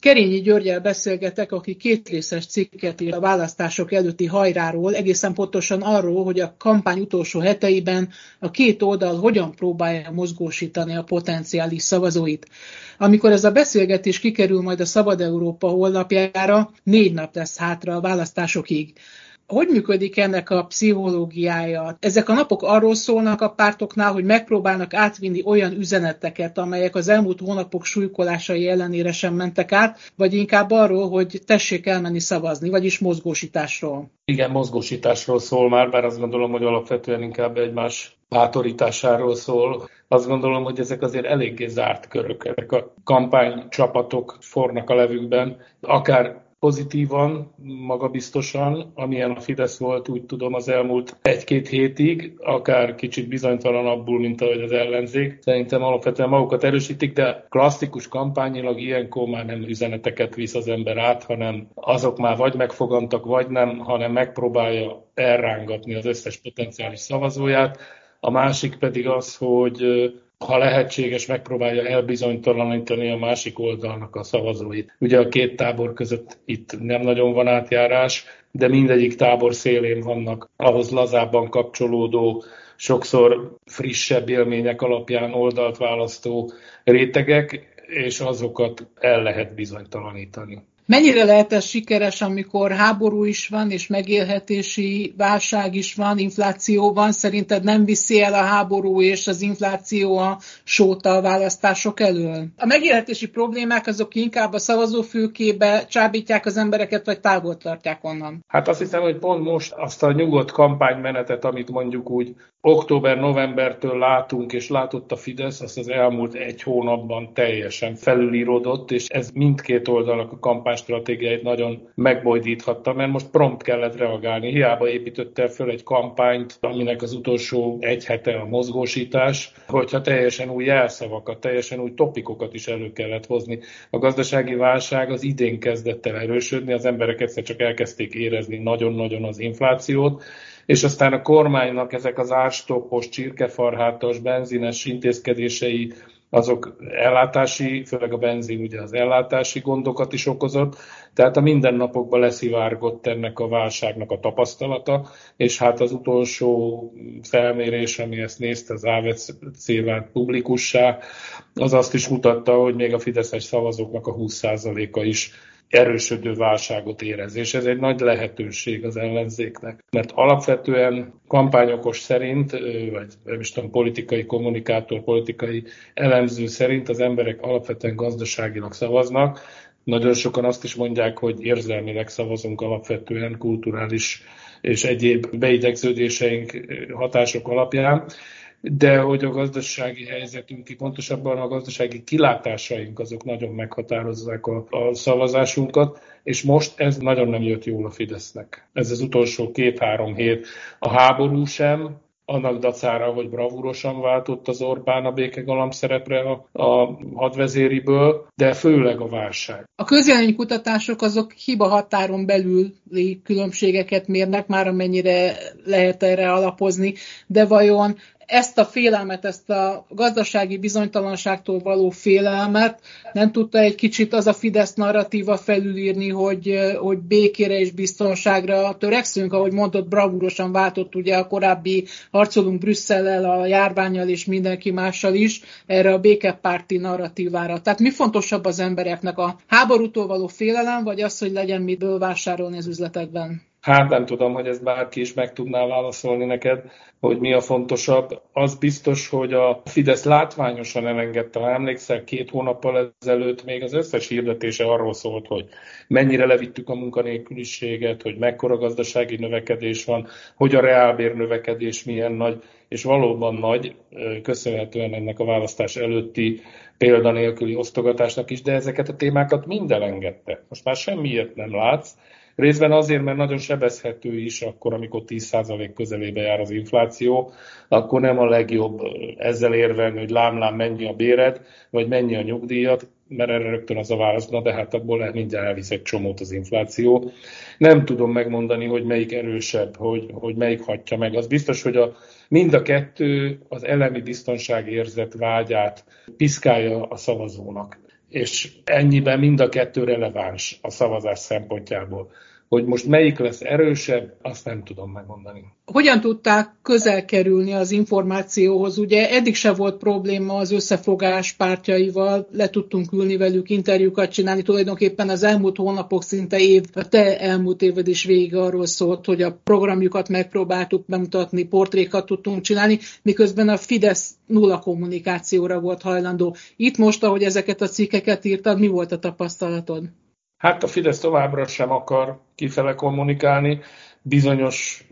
Kerényi Györgyel beszélgetek, aki két részes cikket ír a választások előtti hajráról, egészen pontosan arról, hogy a kampány utolsó heteiben a két oldal hogyan próbálja mozgósítani a potenciális szavazóit. Amikor ez a beszélgetés kikerül majd a Szabad Európa honlapjára, négy nap lesz hátra a választásokig hogy működik ennek a pszichológiája? Ezek a napok arról szólnak a pártoknál, hogy megpróbálnak átvinni olyan üzeneteket, amelyek az elmúlt hónapok súlykolásai ellenére sem mentek át, vagy inkább arról, hogy tessék elmenni szavazni, vagyis mozgósításról? Igen, mozgósításról szól már, bár azt gondolom, hogy alapvetően inkább egymás bátorításáról szól. Azt gondolom, hogy ezek azért eléggé zárt körök. Ezek a kampánycsapatok fornak a levükben, akár pozitívan, magabiztosan, amilyen a Fidesz volt, úgy tudom, az elmúlt egy-két hétig, akár kicsit bizonytalanabbul, mint ahogy az ellenzék. Szerintem alapvetően magukat erősítik, de klasszikus kampányilag ilyenkor már nem üzeneteket visz az ember át, hanem azok már vagy megfogantak, vagy nem, hanem megpróbálja elrángatni az összes potenciális szavazóját. A másik pedig az, hogy ha lehetséges, megpróbálja elbizonytalanítani a másik oldalnak a szavazóit. Ugye a két tábor között itt nem nagyon van átjárás, de mindegyik tábor szélén vannak ahhoz lazábban kapcsolódó, sokszor frissebb élmények alapján oldalt választó rétegek, és azokat el lehet bizonytalanítani. Mennyire lehet ez sikeres, amikor háború is van, és megélhetési válság is van, infláció van? Szerinted nem viszi el a háború és az infláció a sóta a választások elől? A megélhetési problémák azok inkább a szavazófülkébe csábítják az embereket, vagy távol tartják onnan? Hát azt hiszem, hogy pont most azt a nyugodt kampánymenetet, amit mondjuk úgy október-novembertől látunk, és látott a Fidesz, azt az elmúlt egy hónapban teljesen felülírodott, és ez mindkét oldalnak a kampánystratégiáit nagyon megbojdíthatta, mert most prompt kellett reagálni. Hiába építötte föl egy kampányt, aminek az utolsó egy hete a mozgósítás, hogyha teljesen új jelszavakat, teljesen új topikokat is elő kellett hozni. A gazdasági válság az idén kezdett el erősödni, az emberek egyszer csak elkezdték érezni nagyon-nagyon az inflációt, és aztán a kormánynak ezek az árstoppos, csirkefarhátos, benzines intézkedései, azok ellátási, főleg a benzin ugye az ellátási gondokat is okozott, tehát a mindennapokban leszivárgott ennek a válságnak a tapasztalata, és hát az utolsó felmérés, ami ezt nézte, az AVC vált publikussá, az azt is mutatta, hogy még a fideszes szavazóknak a 20%-a is erősödő válságot érez, és ez egy nagy lehetőség az ellenzéknek. Mert alapvetően kampányokos szerint, vagy nem is tudom, politikai kommunikátor, politikai elemző szerint az emberek alapvetően gazdaságilag szavaznak. Nagyon sokan azt is mondják, hogy érzelmileg szavazunk alapvetően kulturális és egyéb beidegződéseink hatások alapján de hogy a gazdasági helyzetünk, pontosabban a gazdasági kilátásaink azok nagyon meghatározzák a, a szavazásunkat, és most ez nagyon nem jött jól a Fidesznek. Ez az utolsó két-három hét. A háború sem, annak dacára, hogy bravúrosan váltott az Orbán a békegalamb szerepre a, a hadvezériből, de főleg a válság. A közvéleménykutatások azok hiba határon belüli különbségeket mérnek, már amennyire lehet erre alapozni, de vajon ezt a félelmet, ezt a gazdasági bizonytalanságtól való félelmet nem tudta egy kicsit az a Fidesz narratíva felülírni, hogy, hogy békére és biztonságra törekszünk, ahogy mondott, bravúrosan váltott ugye a korábbi harcolunk Brüsszellel, a járványjal és mindenki mással is erre a békepárti narratívára. Tehát mi fontosabb az embereknek a háborútól való félelem, vagy az, hogy legyen miből vásárolni az üzletekben? Hát nem tudom, hogy ez bárki is meg tudná válaszolni neked, hogy mi a fontosabb. Az biztos, hogy a Fidesz látványosan elengedte, ha emlékszel, két hónappal ezelőtt még az összes hirdetése arról szólt, hogy mennyire levittük a munkanélküliséget, hogy mekkora gazdasági növekedés van, hogy a reálbér növekedés milyen nagy, és valóban nagy, köszönhetően ennek a választás előtti példanélküli osztogatásnak is, de ezeket a témákat mind elengedte. Most már semmiért nem látsz, Részben azért, mert nagyon sebezhető is akkor, amikor 10% közelébe jár az infláció, akkor nem a legjobb ezzel érvelni, hogy lámlám mennyi a béred, vagy mennyi a nyugdíjat, mert erre rögtön az a válasz, na de hát abból mindjárt elvisz egy csomót az infláció. Nem tudom megmondani, hogy melyik erősebb, hogy, hogy melyik hatja meg. Az biztos, hogy a, mind a kettő az elemi biztonságérzet vágyát piszkálja a szavazónak. És ennyiben mind a kettő releváns a szavazás szempontjából. Hogy most melyik lesz erősebb, azt nem tudom megmondani. Hogyan tudták közel kerülni az információhoz? Ugye eddig se volt probléma az összefogás pártjaival, le tudtunk ülni velük, interjúkat csinálni, tulajdonképpen az elmúlt hónapok szinte év, a te elmúlt éved is végig arról szólt, hogy a programjukat megpróbáltuk bemutatni, portrékat tudtunk csinálni, miközben a Fidesz nulla kommunikációra volt hajlandó. Itt most, ahogy ezeket a cikkeket írtad, mi volt a tapasztalatod? Hát a Fidesz továbbra sem akar kifele kommunikálni, bizonyos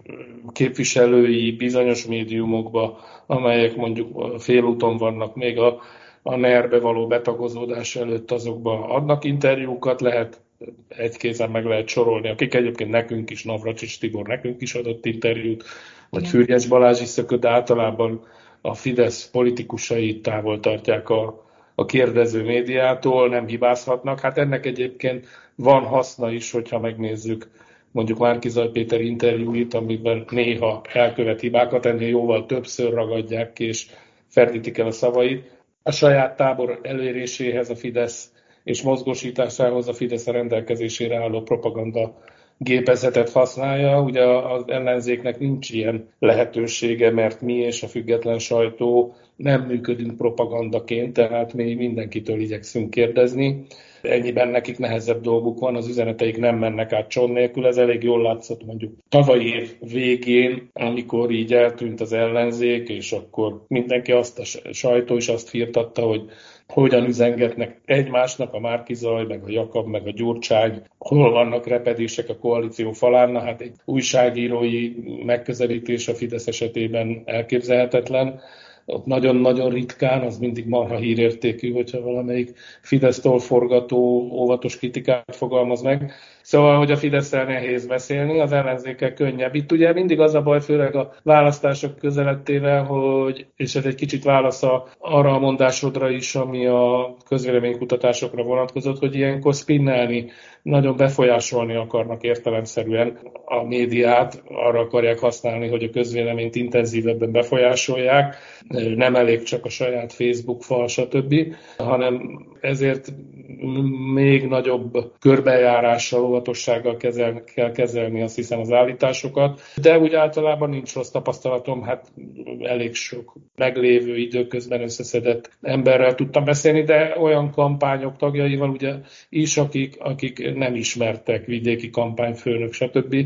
képviselői, bizonyos médiumokba, amelyek mondjuk félúton vannak még a, a NER-be való betagozódás előtt, azokba adnak interjúkat, lehet egy kézen meg lehet sorolni, akik egyébként nekünk is, Navracsics Tibor nekünk is adott interjút, vagy Fürjes Balázs is szökött, de általában a Fidesz politikusai távol tartják a, a kérdező médiától, nem hibázhatnak. Hát ennek egyébként van haszna is, hogyha megnézzük mondjuk Márkizaj Péter interjúit, amiben néha elkövet hibákat, ennél jóval többször ragadják ki, és ferdítik el a szavait. A saját tábor eléréséhez a Fidesz és mozgósításához a Fidesz rendelkezésére álló propaganda gépezetet használja. Ugye az ellenzéknek nincs ilyen lehetősége, mert mi és a független sajtó nem működünk propagandaként, tehát mi mindenkitől igyekszünk kérdezni. Ennyiben nekik nehezebb dolguk van, az üzeneteik nem mennek át cson nélkül. Ez elég jól látszott mondjuk tavalyi év végén, amikor így eltűnt az ellenzék, és akkor mindenki azt a sajtó is azt firtatta, hogy hogyan üzengetnek egymásnak a Márkizaj, meg a Jakab, meg a Gyurcsány, hol vannak repedések a koalíció falán, na hát egy újságírói megközelítés a Fidesz esetében elképzelhetetlen ott nagyon-nagyon ritkán, az mindig marha hírértékű, hogyha valamelyik Fidesz-tól forgató óvatos kritikát fogalmaz meg. Szóval, hogy a fidesz nehéz beszélni, az ellenzékkel könnyebb. Itt ugye mindig az a baj, főleg a választások közelettével, hogy, és ez egy kicsit válasz arra a mondásodra is, ami a közvéleménykutatásokra vonatkozott, hogy ilyenkor spinnelni, nagyon befolyásolni akarnak értelemszerűen a médiát, arra akarják használni, hogy a közvéleményt intenzívebben befolyásolják, nem elég csak a saját Facebook fal, stb., hanem ezért még nagyobb körbejárással, óvatossággal kezel, kell kezelni azt hiszem az állításokat, de úgy általában nincs rossz tapasztalatom, hát elég sok meglévő időközben összeszedett emberrel tudtam beszélni, de olyan kampányok tagjaival ugye is, akik, akik nem ismertek vidéki kampányfőnök, stb.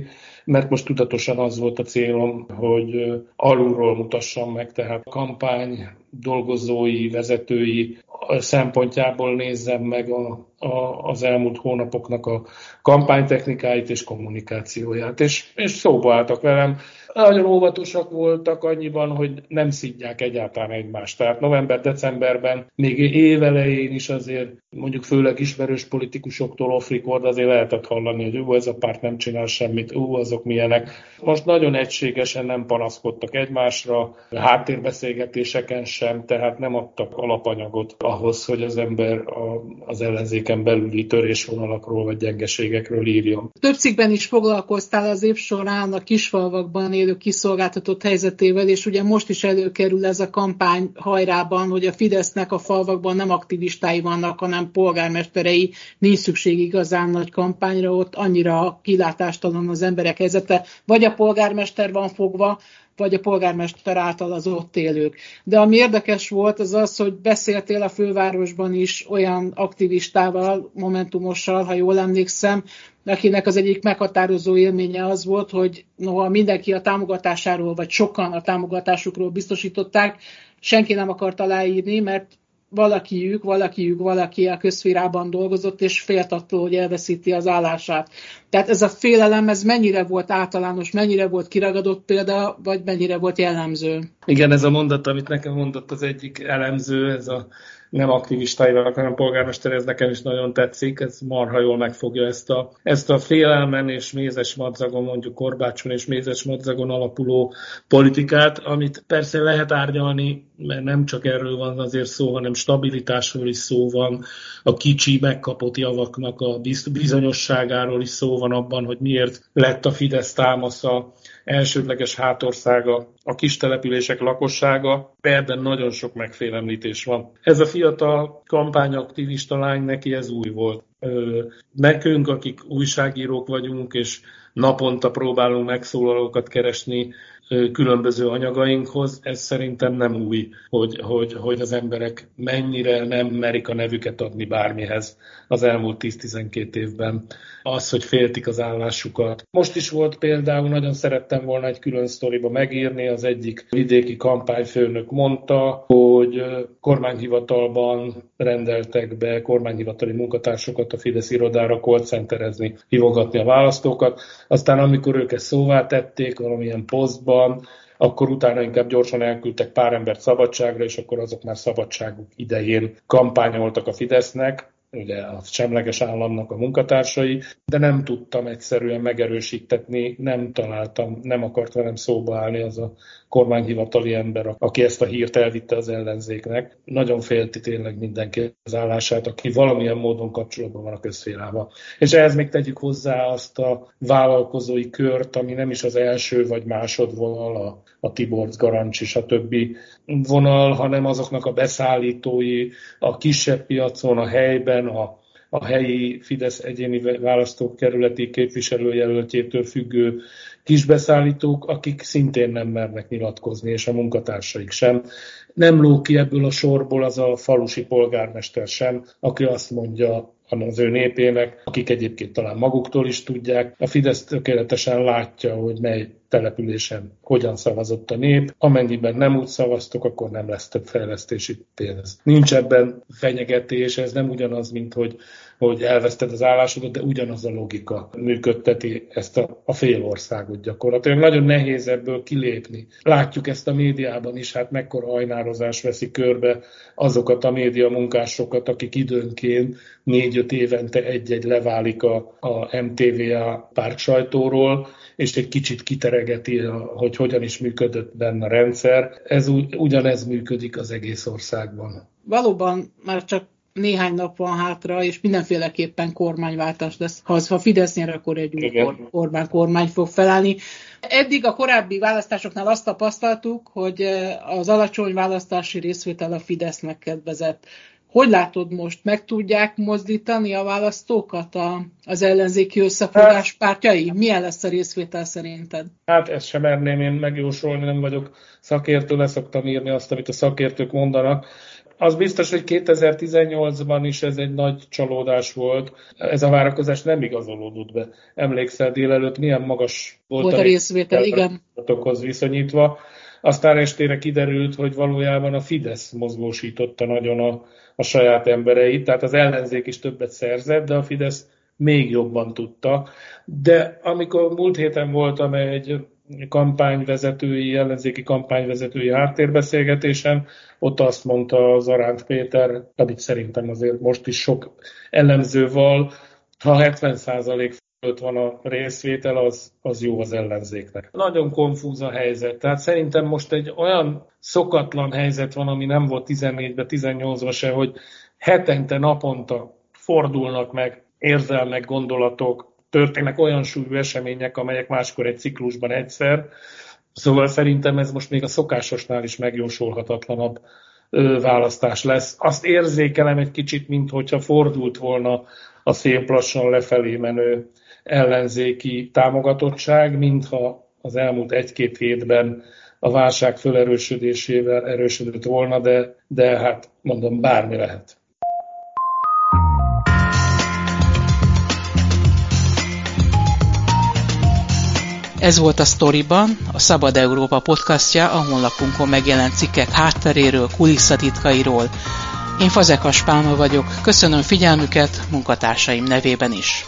Mert most tudatosan az volt a célom, hogy alulról mutassam meg, tehát kampány dolgozói, vezetői szempontjából nézzem meg a, a, az elmúlt hónapoknak a kampánytechnikáit és kommunikációját. És, és szóba álltak velem. Nagyon óvatosak voltak annyiban, hogy nem szidják egyáltalán egymást. Tehát november-decemberben, még évelején is azért mondjuk főleg ismerős politikusoktól off azért lehetett hallani, hogy ó, ez a párt nem csinál semmit, ó, azok milyenek. Most nagyon egységesen nem panaszkodtak egymásra, háttérbeszélgetéseken sem, tehát nem adtak alapanyagot ahhoz, hogy az ember a, az ellenzéken belüli törésvonalakról vagy gyengeségekről írjon. Több cikkben is foglalkoztál az év során a kisfalvakban élő kiszolgáltatott helyzetével, és ugye most is előkerül ez a kampány hajrában, hogy a Fidesznek a falvakban nem aktivistái vannak, hanem polgármesterei, nincs szükség igazán nagy kampányra, ott annyira kilátástalan az emberek helyzete, vagy a polgármester van fogva, vagy a polgármester által az ott élők. De ami érdekes volt, az az, hogy beszéltél a fővárosban is olyan aktivistával, momentumossal, ha jól emlékszem, akinek az egyik meghatározó élménye az volt, hogy noha mindenki a támogatásáról, vagy sokan a támogatásukról biztosították, senki nem akart aláírni, mert valakiük, valakiük, valaki a közférában dolgozott, és félt attól, hogy elveszíti az állását. Tehát ez a félelem, ez mennyire volt általános, mennyire volt kiragadott példa, vagy mennyire volt jellemző? Igen, ez a mondat, amit nekem mondott az egyik elemző, ez a nem aktivistáival, hanem polgármester, ez nekem is nagyon tetszik, ez marha jól megfogja ezt a, ezt a félelmen és mézes madzagon, mondjuk korbácson és mézes madzagon alapuló politikát, amit persze lehet árnyalni, mert nem csak erről van azért szó, hanem stabilitásról is szó van, a kicsi megkapott javaknak a bizonyosságáról is szó van abban, hogy miért lett a Fidesz támasza elsődleges hátországa a kis települések lakossága, ebben nagyon sok megfélemlítés van. Ez a fiatal kampányaktivista lány, neki ez új volt. Nekünk, akik újságírók vagyunk, és naponta próbálunk megszólalókat keresni különböző anyagainkhoz, ez szerintem nem új, hogy, hogy, hogy az emberek mennyire nem merik a nevüket adni bármihez az elmúlt 10-12 évben. Az, hogy féltik az állásukat. Most is volt például, nagyon szerettem volna egy külön sztoriba megírni, az egyik vidéki kampányfőnök mondta, hogy kormányhivatalban rendeltek be kormányhivatali munkatársokat a Fidesz irodára callcenterezni, hívogatni a választókat. Aztán amikor ők ezt szóvá tették valamilyen posztban, akkor utána inkább gyorsan elküldtek pár embert szabadságra, és akkor azok már szabadságuk idején kampányoltak a Fidesznek ugye a semleges államnak a munkatársai, de nem tudtam egyszerűen megerősítetni, nem találtam, nem akart velem szóba állni az a kormányhivatali ember, aki ezt a hírt elvitte az ellenzéknek. Nagyon félti tényleg mindenki az állását, aki valamilyen módon kapcsolatban van a közfélával. És ehhez még tegyük hozzá azt a vállalkozói kört, ami nem is az első vagy másodvonal, a, a Tiborc Garancs és a többi vonal, hanem azoknak a beszállítói a kisebb piacon, a helyben, a a helyi Fidesz egyéni választókerületi képviselőjelöltjétől függő kisbeszállítók, akik szintén nem mernek nyilatkozni, és a munkatársaik sem. Nem ló ki ebből a sorból az a falusi polgármester sem, aki azt mondja az ő népének, akik egyébként talán maguktól is tudják. A Fidesz tökéletesen látja, hogy mely településen hogyan szavazott a nép. Amennyiben nem úgy szavaztok, akkor nem lesz több fejlesztési pénz. Nincs ebben fenyegetés, ez nem ugyanaz, mint hogy hogy elveszted az állásodat, de ugyanaz a logika működteti ezt a, a fél országot gyakorlatilag. Nagyon nehéz ebből kilépni. Látjuk ezt a médiában is, hát mekkora hajnározás veszi körbe azokat a média munkásokat, akik időnként négy-öt évente egy-egy leválik a, a MTVA sajtóról, és egy kicsit kiteregeti, hogy hogyan is működött benne a rendszer. Ez ugyanez működik az egész országban. Valóban már csak néhány nap van hátra, és mindenféleképpen kormányváltás lesz. Ha, ha Fidesz nyer, akkor egy új Orbán kormány fog felállni. Eddig a korábbi választásoknál azt tapasztaltuk, hogy eh, az alacsony választási részvétel a Fidesznek kedvezett. Hogy látod most, meg tudják mozdítani a választókat a, az ellenzéki összefogás pártjai? Milyen lesz a részvétel szerinted? Hát ezt sem merném én megjósolni, nem vagyok szakértő, leszoktam írni azt, amit a szakértők mondanak az biztos, hogy 2018-ban is ez egy nagy csalódás volt. Ez a várakozás nem igazolódott be. Emlékszel délelőtt milyen magas volt, volt a részvétel, igen. viszonyítva. Aztán estére kiderült, hogy valójában a Fidesz mozgósította nagyon a, a saját embereit, tehát az ellenzék is többet szerzett, de a Fidesz még jobban tudta. De amikor múlt héten voltam egy kampányvezetői, ellenzéki kampányvezetői háttérbeszélgetésen, ott azt mondta Zaránt Péter, amit szerintem azért most is sok elemző val, ha 70% fölött van a részvétel, az, az jó az ellenzéknek. Nagyon konfúz a helyzet. Tehát szerintem most egy olyan szokatlan helyzet van, ami nem volt 14-ben, 18-ban se, hogy hetente, naponta fordulnak meg érzelmek, gondolatok, történnek olyan súlyú események, amelyek máskor egy ciklusban egyszer. Szóval szerintem ez most még a szokásosnál is megjósolhatatlanabb választás lesz. Azt érzékelem egy kicsit, mintha fordult volna a szép lassan lefelé menő ellenzéki támogatottság, mintha az elmúlt egy-két hétben a válság fölerősödésével erősödött volna, de, de hát mondom, bármi lehet. Ez volt a Storyban, a Szabad Európa podcastja, a honlapunkon megjelent cikkek hátteréről, kulisszatitkairól. Én Fazekas Pálma vagyok, köszönöm figyelmüket munkatársaim nevében is.